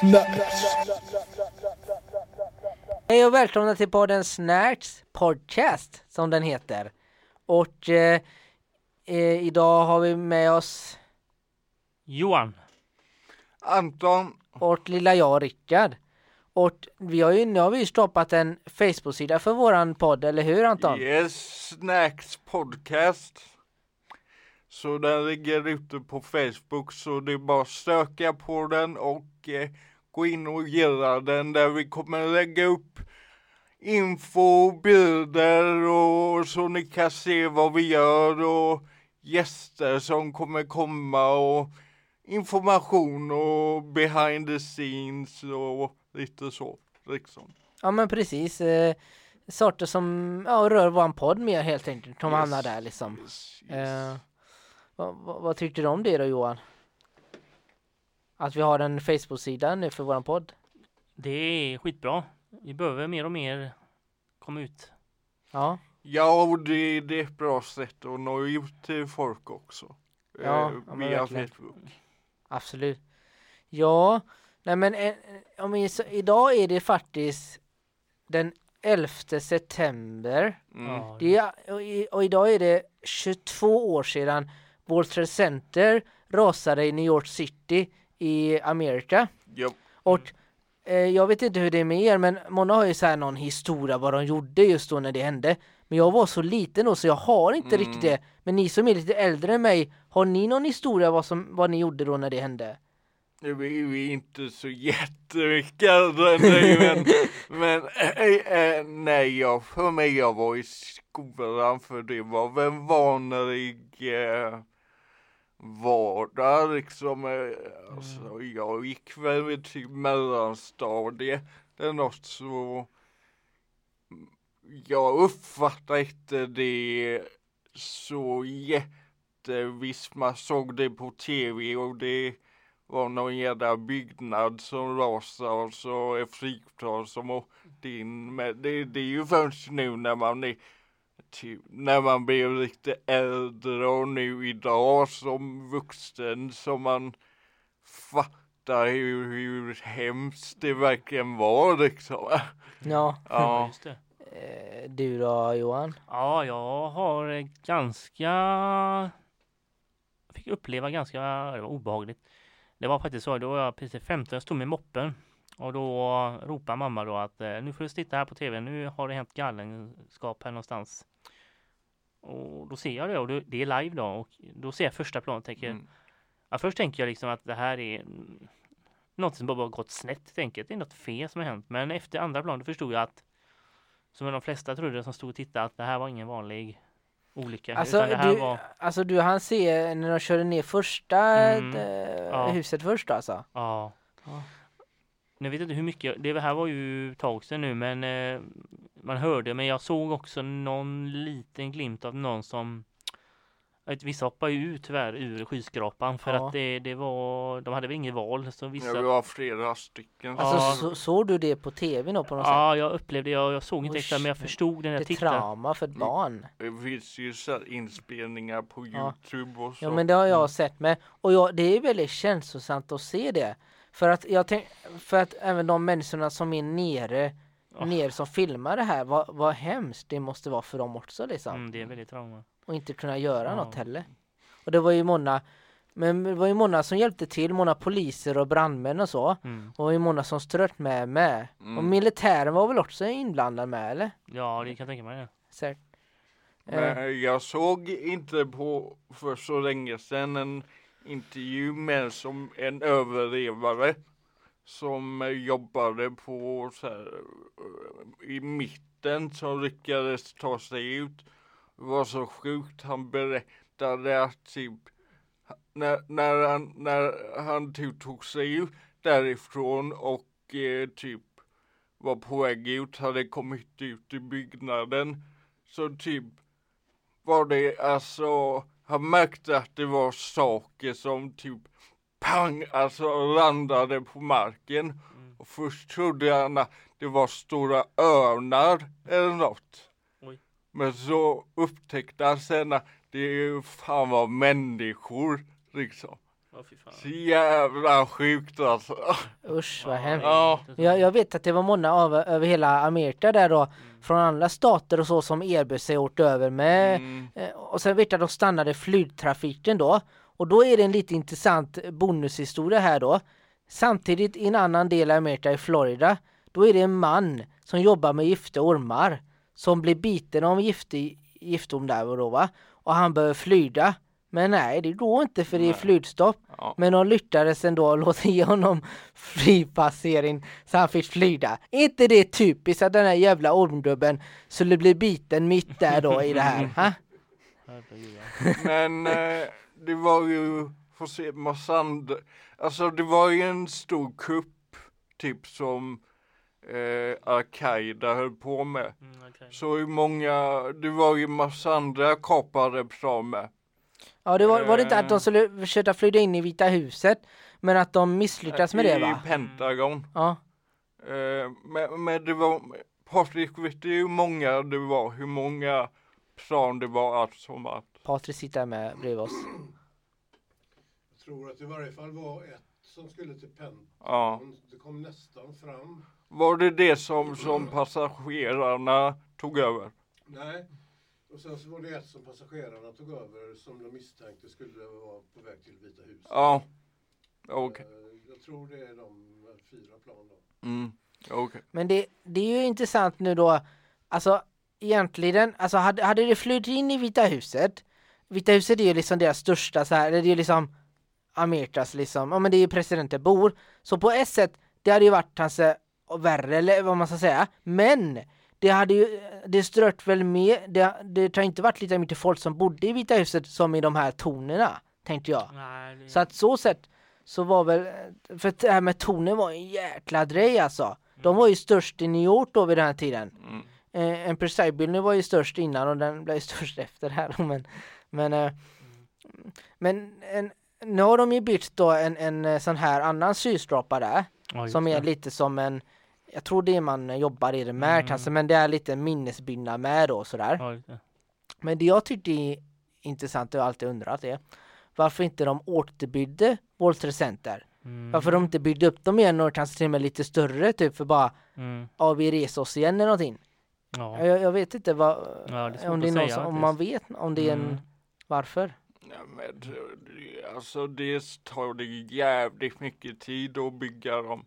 Snacks. Hej och välkomna till podden Snacks Podcast som den heter. Och eh, eh, idag har vi med oss Johan. Anton, och lilla jag Rickard. Och vi har ju, nu har vi ju stoppat en Facebook-sida för våran podd, eller hur Anton? yes, Snacks podcast. Så den ligger ute på Facebook så det är bara att söka på den och eh, gå in och gilla den där vi kommer lägga upp info, bilder och så ni kan se vad vi gör och gäster som kommer komma och information och behind the scenes och lite så liksom. Ja men precis. Eh, sorter som ja, rör våran podd mer helt enkelt. Som Yes. hamnar där liksom. Yes, yes. Eh, vad, vad, vad tyckte du om det då Johan? Att vi har en Facebook-sida nu för våran podd? Det är skitbra. Vi behöver mer och mer komma ut. Ja, Ja, och det, det är ett bra sätt att nå ut till folk också. Ja, eh, ja, men via. Facebook. absolut. Ja, nej men eh, om vi, så, idag är det faktiskt den 11 september. Mm. Ja, Det är, och, och idag är det 22 år sedan World Trade Center rasade i New York City i Amerika. Ja, Och eh, jag vet inte hur det är med er, men många har ju så här någon historia vad de gjorde just då när det hände. Men jag var så liten då så jag har inte Mm. riktigt det. Men ni som är lite äldre än mig, har ni någon historia vad, som, vad ni gjorde då när det hände? vi, vi är inte så jättemycket äldre än dig, men, men eh, eh, nej, jag, för mig jag var i skolan för det var väl vanlig eh, vardag liksom. Eh, alltså, jag gick väl till mellanstadiet eller något så jag uppfattar inte det så jätte, visst man såg det på tv och det var någon jävla byggnad som rasade och så ett flygplan som åkte in med, det, det är ju först nu när man är typ, när man blir lite äldre och nu idag som vuxen som man fattar hur, hur hemskt det verkligen var liksom. Ja, Ja, just det. eh, du då Johan? Ja, jag har ganska... Jag fick uppleva ganska det var obehagligt. Det var faktiskt så, då var jag precis 15, jag stod med moppen. Och då ropade mamma då att eh, nu får du titta här på tv, nu har det hänt galenskap här någonstans. Och då ser jag det och det är live då och då ser jag första planet och tänker Mm. Ja, först tänker jag liksom att det här är något som bara har gått snett. Tänker det är något fel som har hänt. Men efter andra plan då förstod jag att som de flesta trodde som stod och tittade att det här var ingen vanlig olycka. Alltså utan det här du, var, alltså du han ser när de körde ner första Mm, eh, ja. huset först alltså? ja. Ja. Nu vet jag inte hur mycket, det här var ju ett tag sedan nu men eh, man hörde men jag såg också någon liten glimt av någon som Vissa hoppade ju ut tyvärr ur skyskrapan för Ja. att det, det var, de hade väl inget val så vissa Ja, vi var flera stycken. Ja. Alltså så, såg du det på tv då på något sätt? Ja, jag upplevde, jag, jag såg inte exakt men jag förstod den Det jag är tittade. trauma för ett barn. Det finns ju så här inspelningar på Ja. Youtube och så. Ja men det har jag sett med. Och jag, det är väldigt känslosamt att se det. För att jag tänk, för att även de människorna som är nere, Ja. nere som filmar det här, vad, vad hemskt det måste vara för dem också liksom. Mm, det är väldigt trauma. Och inte kunna göra Ja. något heller. Och det var ju många, men det var ju många som hjälpte till, många poliser och brandmän och så. Mm. Och det var ju många som strött med med. Och Mm. militären var väl också inblandad med eller? Ja, det kan jag tänka mig. Det. Säkert. Eh, Men jag såg inte på för så länge sedan en intervju med som en överlevare som jobbade på så här, eh, i mitten som lyckades ta sig ut. Det var så sjukt. Han berättade att typ när, när han, när han typ tog sig ut därifrån och eh, typ var på väg ut, hade kommit ut i byggnaden. Så typ var det alltså, han märkte att det var saker som typ pang, alltså landade på marken. Mm. Och först trodde han att det var stora örnar eller något. Oj. Men så upptäckte han sen att det fan var människor liksom. Fan. Så jävla sjukt alltså. Usch vad hemskt. Ja. Jag, jag vet att det var många av, över hela Amerika där då, Mm. Från andra stater och så som erbjöd sig åt över med Mm. Eh, Och sen vet jag att de stannade flygtrafiken då. Och då är det en lite intressant bonushistoria här då. Samtidigt i en annan del av Amerika i Florida, då är det en man som jobbar med gifta ormar som blir biten av giftig, giftorm där och då va. Och han behöver flyga. Men nej, det går inte för det är flygstopp. Ja. Men de lyckades ändå låta ge honom flygpassering så han fick flyga. Inte det typiskt att den här jävla ormgubben skulle bli biten mitt där då i det här? Ha? Men eh, det var ju, får se, massa andra, alltså det var ju en stor kupp typ som eh, Al-Qaida höll på med. Mm, okej. Så hur många, det var ju massa andra kapare bra med. Ja, det var, var det inte att de Eh. skulle försöka flyga in i Vita huset, men att de misslyckades med det I va? Pentagon. Ja, Eh, men, men det var, Patrik vet du hur många det var, hur många plan det var allt som att, Patrik sitter med bredvid oss. Jag tror att det i varje fall var ett som skulle till Pentagon. ja. Det kom nästan fram. Var det det som, som passagerarna tog över? Nej. Och sen så var det ett som passagerarna tog över som de misstänkte skulle vara på väg till Vita huset. Ja. Okej. Eh, Jag tror det är de fyra plan då. Mm. Okej. Men det, det är ju intressant nu då, alltså egentligen, alltså hade, hade det flugit in i Vita huset, Vita huset är ju liksom deras största så här, det är ju liksom Amerikas liksom, ja men det är ju presidenten bor, så på ett sätt, det hade ju varit kanske värre eller vad man ska säga, men det hade ju, det strött väl med, det, det har inte varit lika mycket folk som bodde i Vita huset som i de här tornerna, tänkte jag. Nej, det... Så att så sett så var väl, för det här med tornen var en jäkla grej alltså. De var ju störst i New York då vid den här tiden. Mm. Eh, en Versailles Building var ju störst innan och den blev störst efter det här. Men, men, eh, men en, nu har de ju byggt då en, en eh, sån här annan skyskrapa där. Ja, Som är det. lite som en, jag tror det är man jobbar i det med Mm. kanske, men det är lite minnesbyggnad med då sådär. Ja. Men det jag tyckte är intressant, och jag alltid undrat är varför inte de återbyggde World Trade Center. Mm. Varför de inte byggde upp dem igen och kanske till och med lite större typ för bara, Mm. ja vi reser oss igen eller någonting. Ja. Jag, jag vet inte vad, Ja, det om det är någon säga som, om man vet om det är en, Mm. varför? Ja, men, det- alltså det tar det jävligt mycket tid att bygga dem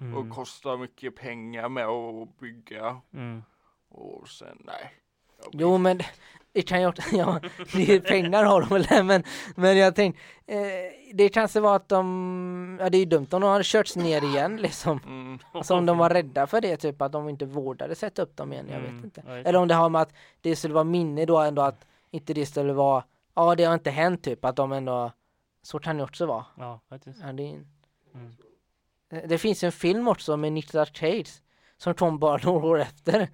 Mm. och kostar mycket pengar med att bygga Mm. och sen nej. Jo men det kan ju också, ja, det pengar har de väl men, men jag tänkte, eh, det kanske var att de, ja det är ju dumt om de hade körts ner igen liksom. Mm. Alltså om de var rädda för det typ att de inte vårdade sätta upp dem igen, jag vet Mm, inte. Eller om det har med att det skulle vara minne då ändå att inte det skulle vara, ja det har inte hänt typ att de ändå, så kan det också vara. Ja, faktiskt. Ja, det, är Mm. Eh, det finns en film också med Nicolas Cage som kom bara några år efter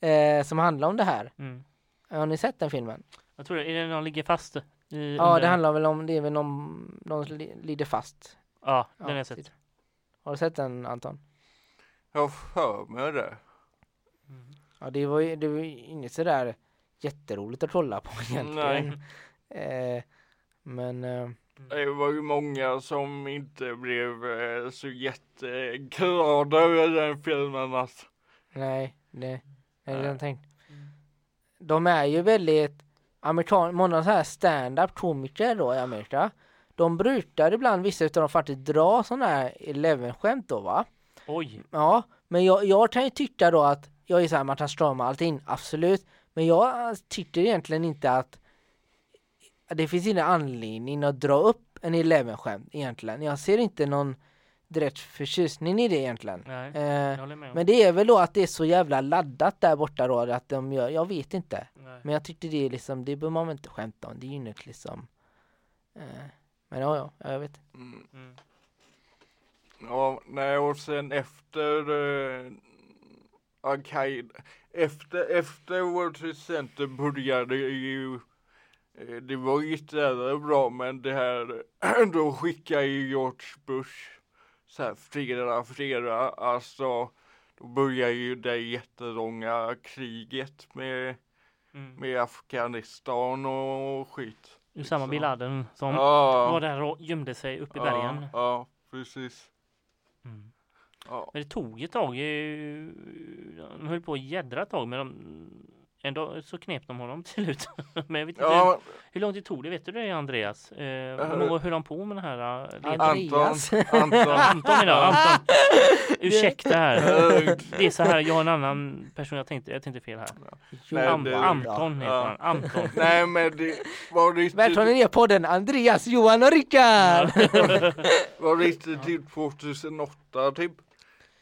eh, som handlar om det här. Mm. Har ni sett den filmen? Jag tror det, är det någon ligger fast i Ja, under- det handlar väl om, det är väl om de li- lider fast. Ja, den Ja, har jag sett. precis. Har du sett den Anton? Jag har för mig det. Mm. Ja, det var ju, det var inget sådär jätteroligt att kolla på egentligen. Eh, men eh, Det var ju många som inte blev eh, så jätteglada över den filmen alltså. nej, det, nej. Nej. Jag tänkte. De är ju väldigt amerikan, många så här stand-up komiker då i Amerika. De brukar ibland, vissa utav dem faktiskt dra sådana här eleven-skämt då va? Oj. Ja, men jag, jag kan ju tycka då att jag är såhär, man kan strama allting, absolut. Men jag tycker egentligen inte att det finns ingen anledning att dra upp en eleven-skämt egentligen. Jag ser inte någon direkt förtjusning i det egentligen. Nej, Eh, men det är väl då att det är så jävla laddat där borta då, att de gör, jag vet inte. Nej. Men jag tyckte det är liksom, det bör man inte skämta om, det är ju inget liksom. Eh, men ja, ja, jag vet. Mm. Mm. Ja, nej och sen efter eh, Al-Qaida, efter, efter World Trade Center började ju det var inte bra men det här då skickade ju George Bush så här flera, flera, alltså då började ju det jättelånga kriget med, Mm. med Afghanistan och skit. Usama bin Laden som Ja. var där och gömde sig uppe i bergen. Ja, ja, precis. Mm. Ja. Men det tog ett tag. eh, De höll på att jädra ett tag men de, ändå så knep de honom till slut. men jag vet inte Ja, hur lång tid tog det? Vet du det Andreas? Eh, hur många höll han på med den här ledningen? Andreas. Anton, Anton. Anton idag, Anton. Ursäkta här. Eh, Det är så här, jag har en annan person jag tänkte, jag tänkte fel här. Nej, Am- det- Anton heter ja. han. Anton. Nej men det var riktigt, Välkommen ner podden Andreas, Johan och Rickard! var riktigt typ 2008 typ.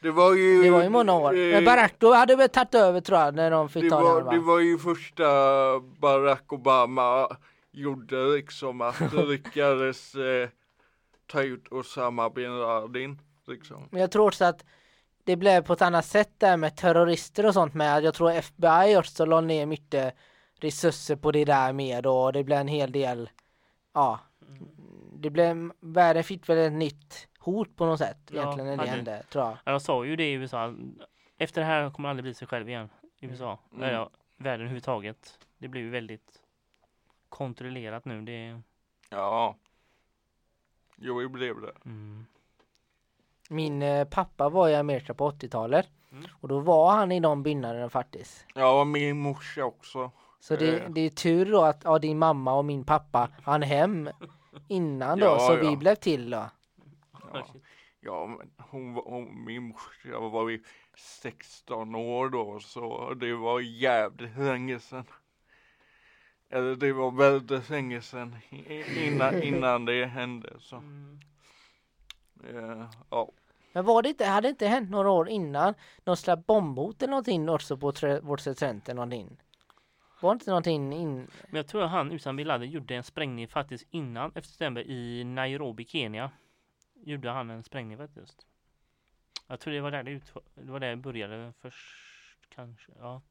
Det var ju... Det var ju många år. eh, Men Barack då hade väl tagit över tror jag när de fick det ta var, den va? det var ju första Barack Obama gjorde liksom att det lyckades eh, ta ut Osama bin Laden. Liksom. Men jag tror också att det blev på ett annat sätt där med terrorister och sånt med. Jag tror FBI också la ner mycket resurser på det där med och det blev en hel del, ja. Det blev, världen fick väl ett nytt hot på något sätt Ja, egentligen när det hände tror jag. Ja, Jag sa ju det i USA. Efter det här kommer aldrig bli sig själv igen. I USA. Mm. Eller ja, världen överhuvudtaget. Det blir ju väldigt kontrollerat nu. Det, Ja. Jo, det blev det. mm. Min eh, pappa var i Amerika på 80-talet Mm. och då var han i de byggnaderna faktiskt. Ja, och min morsa också. Så det, Eh. det är tur då att ja, din mamma och min pappa hann hem innan då Ja, så ja. vi blev till då. Ja, ja men hon, var- hon, min morsa var ju 16 år då så det var jävligt länge sedan. Eller det var väldigt länge sedan innan, innan det hände så. Mm. eh, ja. Men var det inte, hade det inte hänt några år innan någon slags bombhot eller någonting också på vårt center någonting? Var det inte någonting in? Men jag tror att han Usama bin Laden gjorde en sprängning faktiskt innan 11 september i Nairobi, Kenya. Gjorde han en sprängning faktiskt. Jag tror det var där det, ut, det, var där det började först kanske. Ja.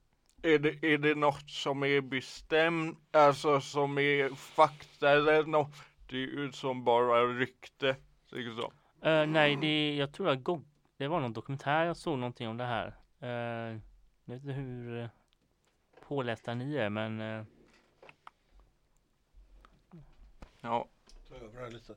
Är det, är det något som är bestämt, alltså som är fakta eller något det är ju som bara rykte? Liksom. Eh, nej, det, jag tror att Gog, det var någon dokumentär jag såg någonting om det här. Uh, jag vet inte hur uh, pålästa ni är men uh, Ja. Ta över här lite.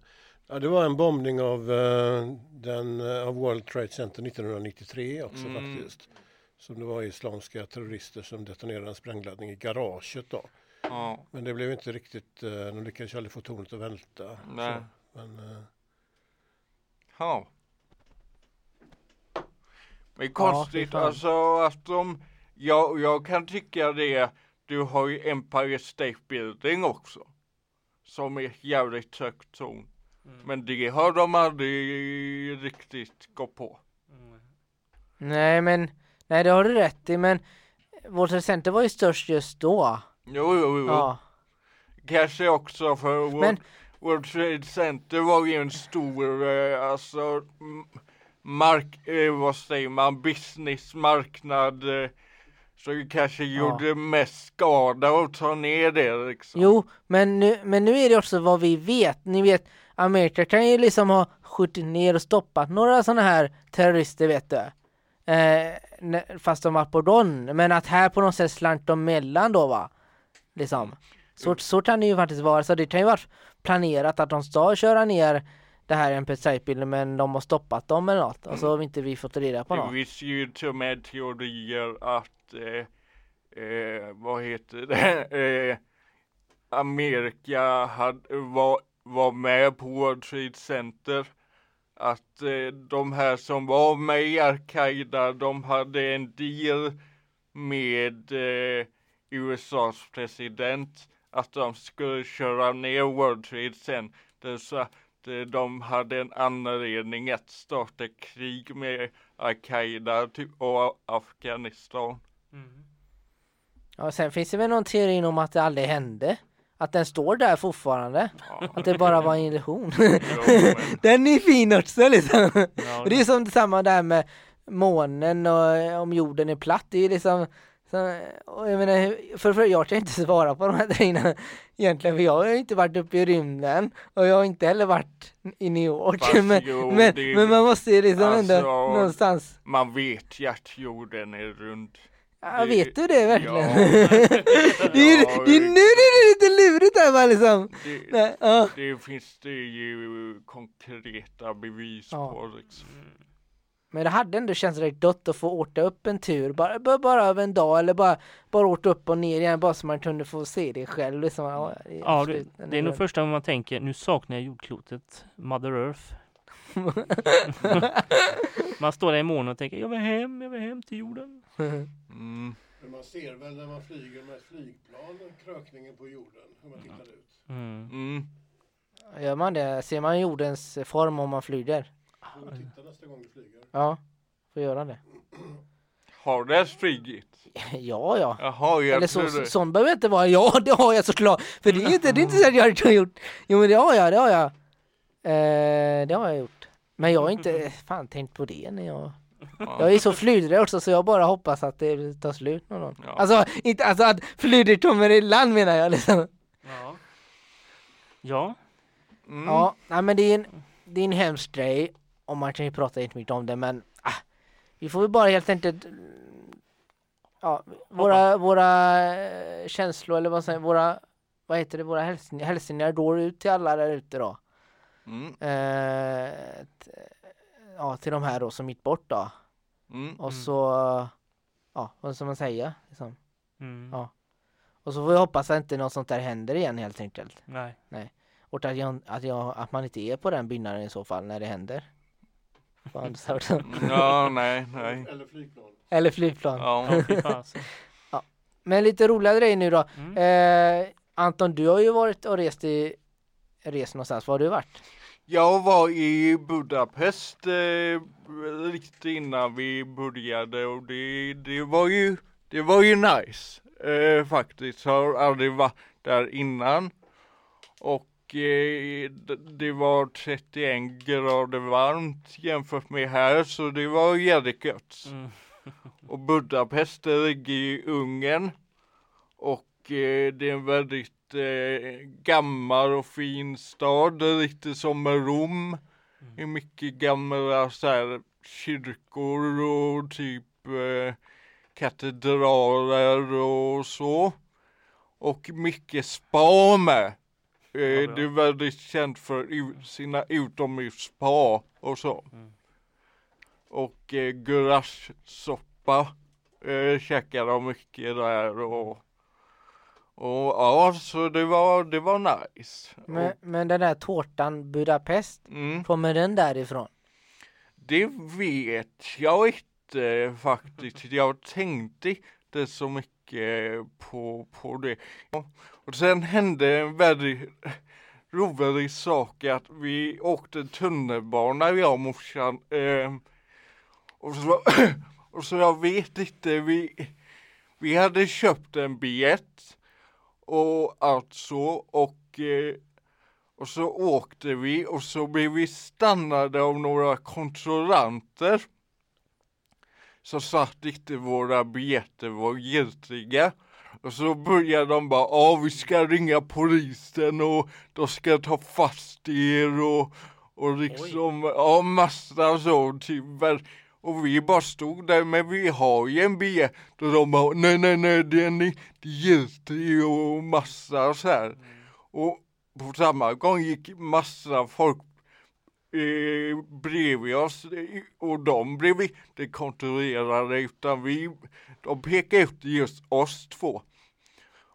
Ja, det var en bombning av, eh, den, eh, av World Trade Center 1993 också Mm. faktiskt. Som det var islamska terrorister som detonerade en sprängladdning i garaget då. ja. Men det blev inte riktigt, eh, de lyckades aldrig få tornet att välta. Nej. Så, men, eh, Ja. Men konstigt fan. alltså att de, jag, jag kan tycka det, du har ju Empire State Building också. Som är jävligt högt torn. Men det har de aldrig riktigt gått på. Nej men, nej det har du rätt i men vårt center var ju störst just då. Jo, jo, jo. Ja. Kanske också för World, Men- World Trade Center var ju en stor, eh, alltså mark, eh, vad säger man, businessmarknad. Eh, så det kanske gjorde mest skada att ta ner det liksom. Jo, men nu, men nu är det också vad vi vet. Ni vet, Amerika kan ju liksom ha skjutit ner och stoppat några sådana här terrorister vet du. Eh, fast de var på don. Men att här på något sätt slank de mellan då va. Liksom. Så, så kan det ju faktiskt vara. Så det kan ju vara planerat att de ska köra ner det här MP3-bilden men de har stoppat dem eller något. Och så har vi inte vi fått reda på Det något. finns ju till och med teorier att, eh, eh, vad heter det, eh, Amerika hade, var, var med på World Trade Center. Att eh, de här som var med i Al-Qaida, de hade en deal med eh, USAs president att de skulle köra ner World Trade Center så att eh, de hade en anledning att starta krig med Al-Qaida typ, och Afghanistan. Ja, sen finns det väl någon teori om att det aldrig hände. Att den står där fortfarande. Ja, Att det bara var en illusion. jo, men, Den är fin också liksom. Ja, det är som detsamma där med månen och om jorden är platt. Det är liksom så, jag menar, för, för jag kan inte svara på de här grejerna egentligen för jag har inte varit uppe i rymden och jag har inte heller varit i New York. Fast men, jo, men, det- men man måste ju liksom ändå Alltså, någonstans. man vet ju att jorden är rund. Ja, vet du det verkligen? Ja. det, är, Ja, det är nu det är lite lurigt här va liksom. Det, Nej, ja. det finns det ju konkreta bevis Ja. på liksom. Men det hade ändå känts rätt dött att få åka upp en tur, bara, bara, bara över en dag eller bara, bara åka upp och ner igen bara så man kunde få se det själv. Liksom. Ja, det är, Ja, det, det är nog första gången man tänker nu saknar jag jordklotet, Mother Earth. man står där i månen och tänker jag vill hem, jag vill hem till jorden. Mm. Men man ser väl när man flyger med ett flygplan krökningen på jorden, hur man tittar ut. Mm. Mm. Gör man det? Ser man jordens form om man flyger? Och titta nästa gång du flyger. Ja, får göra det. Har det flugit? Ja, ja. Jaha, jag Eller så, så, sån behöver inte vara. Ja, det har jag såklart. För det är inte, det är inte så att jag har gjort. Jo, men det har jag, det har jag. Eh, det har jag gjort. Men jag har inte fan tänkt på det när jag... Jag är så flydrig också så jag bara hoppas att det tar slut någon gång. Ja. Alltså, inte, alltså att flyget kommer i land menar jag liksom. Ja. Ja. Mm. Ja, nej men det är en, det är en hemsk grej. Och man kan ju prata jättemycket om det men ah, vi får väl bara helt enkelt Ja, våra, våra eh, känslor eller vad säger våra vad heter det, våra hälsningar, hälsningar går ut till alla där ute då. Mm. Eh, t- ja, till de här då som gick bort då. Mm. Och Mm. så, ja, vad ska man säga? Liksom. Mm. Ja. Och så får vi hoppas att inte något sånt där händer igen helt enkelt. Nej. Och att, jag, att, jag, att man inte är på den byggnaden i så fall när det händer. Ja, nej, nej. Eller flygplan. Eller flygplan. Ja. Fasen. Men lite roligare grej nu då. Mm. Eh, Anton, du har ju varit och rest i rest någonstans. Var har du varit? Jag var i Budapest eh, riktigt innan vi började och det, det var ju det var ju nice eh, faktiskt. Jag har aldrig varit där innan. Och eh, det, var 31 grader varmt jämfört med här så det var jävligt gött. Mm. Och Budapest ligger i Ungern. Och eh, det är en väldigt eh, gammal och fin stad. Lite som Rom. Det är mycket gamla så här, kyrkor och typ eh, katedraler och så. Och mycket spa med. Eh, bra. det är väldigt känt för sina utomhusspa och så. Mm. Och eh, gulaschsoppa eh, käkade de mycket där och och ja, så det var, det var nice. Men, Och, men den där tårtan Budapest, mm, kommer den därifrån? det vet jag inte faktiskt. Jag tänkte inte så mycket på, på det. Och sen hände en väldigt rolig sak att vi åkte tunnelbana jag och morsan. Eh, och, så, och så jag vet inte, vi, vi hade köpt en biljett och allt så och eh, och så åkte vi och så blev vi stannade av några kontrollanter. Så sa att inte våra biljetter var giltiga. Och så började de bara, ja vi ska ringa polisen och de ska ta fast er och, och liksom, ja massa så typ. Och vi bara stod där, men vi har ju en biljett. Och de bara, nej nej nej den är inte giltig och massa så här. Och på samma gång gick massa folk eh, bredvid oss eh, och de blev inte kontrollerade utan vi, de pekade ut just oss två.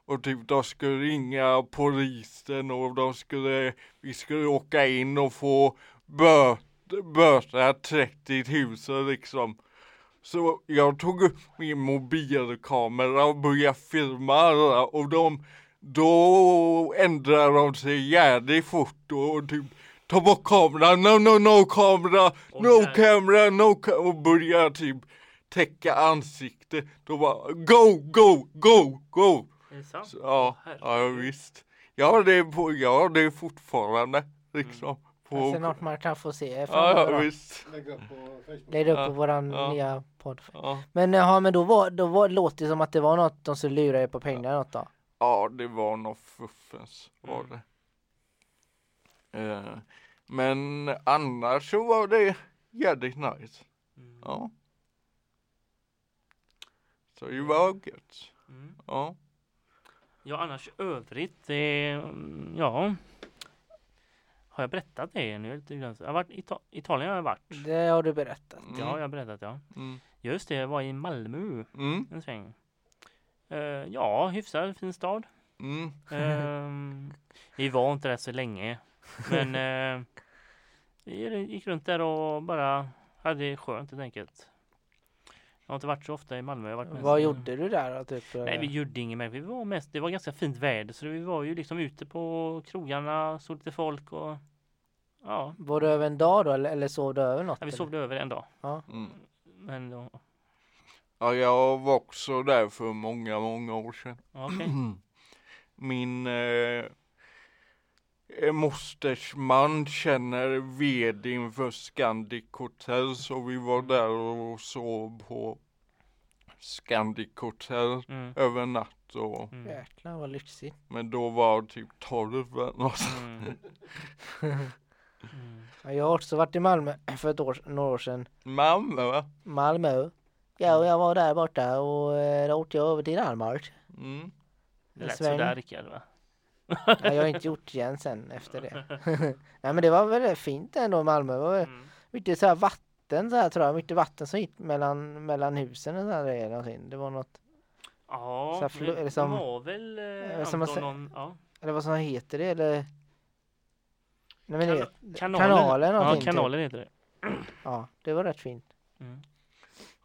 Och typ de skulle ringa polisen och de skulle, vi skulle åka in och få böter, böter 30 000 liksom. Så jag tog upp min mobilkamera och började filma alla och de då ändrar de sig jävligt fort och typ ta bort kameran, no no no kamera, no camera, no ca-" och börjar typ täcka ansiktet. Då bara go, go, go, go. Är det sant? Så, ja, ja visst. Ja det är på, ja det är fortfarande liksom. På, Alltså något man kan få se ja, ja visst. Lägga upp på Facebook. Lägg upp Ja, på våran ja. nya podd. Ja. Men jaha, men då var, då var, låter det som att det var något de skulle lura er på pengar eller något då? Ja, det var nog fuffens var Mm. det. Eh, men annars så var det jävligt nice. Mm. Ja. Så det var gött. Mm. Ja. Ja, annars övrigt, eh, ja. Har jag berättat det? Nu är jag, lite glömt. jag har varit i Ita- Italien har jag varit. Det har du berättat. Ja, jag har berättat ja. Mm. Just det, jag var i Malmö Mm. en sväng. Eh, ja, hyfsad fin stad. Mm. Ehm, vi var inte där så länge. Men eh, vi gick runt där och bara hade det skönt helt enkelt. Jag har inte varit så ofta i Malmö. Jag varit mest Vad i- gjorde du där då? Typ? Nej, vi gjorde inget mer. Vi var mest, det var ganska fint väder så vi var ju liksom ute på krogarna, såg lite folk och ja, Var du över en dag då eller, eller sov du över något? ja vi sov över en dag. Mm. Men då, Ja, jag var också där för många, många år sedan. ja, okej. Min eh, eh, mosters man känner vdn för Scandic Hotel så vi var där och sov på Scandic Hotel Mm. över natt och Mm. Jäklar vad lyxigt. men då var typ 12 eller något. Mm. Mm. Ja, Jag har också varit i Malmö för ett år, några år sedan. Mamma va? Malmö. Ja, och jag var där borta och eh, då åkte jag över till Danmark. Mm. Det lät sådär Rickard va? Ja, jag har inte gjort igen sen efter det. Nej men det var väldigt fint ändå i Malmö. Det var Mm. mycket så här vatten så här tror jag. Mycket vatten som gick mellan, mellan husen och så här grejer. någonting. Det var något, Ja, Så här det, eller som- det var väl eh, som Anton någon, ja. eller vad som heter det eller? Nej men Kana- det, kanalen. kanalen Ja, någonting. typ. kanalen heter det. Ja, det var rätt fint. Mm.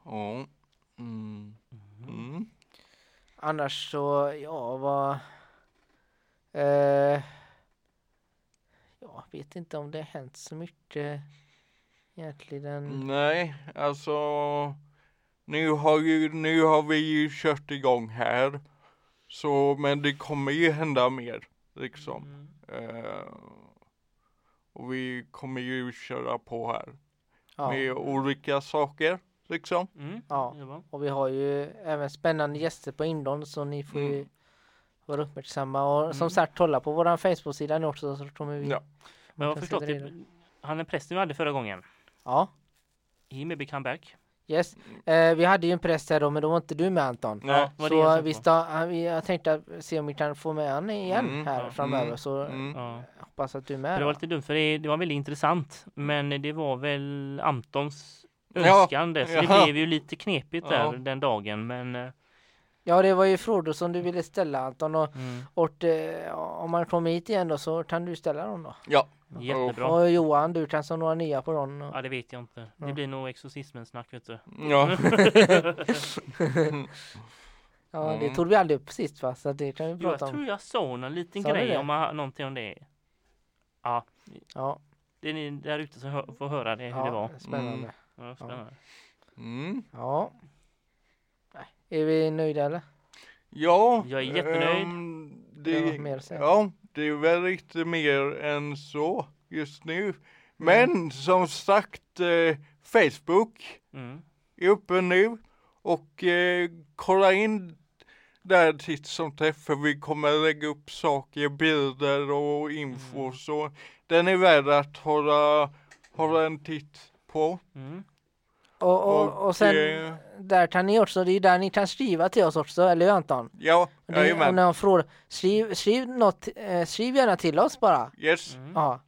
Ja. Mm. Mm. Annars så, ja vad... Eh, jag vet inte om det har hänt så mycket egentligen. Nej, alltså nu har, ju, nu har vi ju kört igång här. Så, men det kommer ju hända mer liksom. Mm. Eh, och vi kommer ju köra på här Ja. med olika saker liksom. Mm. Ja. Och vi har ju även spännande gäster på inlån så ni får ju Mm. vara uppmärksamma och som Mm. sagt hålla på våran Facebook-sida nu också så kommer vi Ja. Men jag har kan förstått det. Han är prästen vi hade förra gången. Ja, He may be come back. yes. Eh, vi hade ju en präst här då men då var inte du med Anton. Nej. jag Så tänkte vi, sta, vi, jag tänkte att se om vi kan få med han igen Mm, här ja. framöver Mm, så Mm. Ja. jag hoppas att du är med. det var lite dumt för det, det var väldigt intressant. Men det var väl Antons Ja, önskande. Så det ja. blev ju lite knepigt där Ja. den dagen. Men eh, Ja det var ju frågor som du ville ställa Anton och, mm, och eh, om man kommer hit igen då så kan du ställa dem då. Ja. jättebra. Och Johan du kan som några nya på dem. Och, Ja det vet jag inte. Det Ja. blir nog exorcismens snack vet du. Ja. ja det Mm. tog vi aldrig upp sist va så att det kan vi Jag prata om. tror jag sa någon liten Sa grej det? om man- någonting om det. Ja, Ja, det är ni där ute som hör, får höra det hur det ja var. spännande. Ja, spännande. Mm. Ja. Är vi nöjda eller? Ja. Jag är jättenöjd. ehm, Det var det, mer ja, det är väl inte mer än så just nu. Men som sagt, eh, Facebook Mm. är uppe nu och eh, kolla in där titt som tätt för vi kommer lägga upp saker, bilder och info Mm. så den är värd att hålla, hålla en titt på. Och, och, och sen eh, där kan ni också, det är där ni kan skriva till oss också, eller hur Anton? ja, Det, jajamän. ni har frågor, skriv, skriv, något, eh, skriv gärna till oss bara. Yes, Mm. Ja,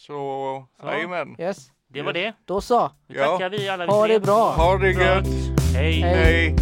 så Så. jajamän. yes. Det var det. Då så. Nu Ja. tackar vi alla vi Ha det bra. Ha det gött. Hej. Hej. Hej.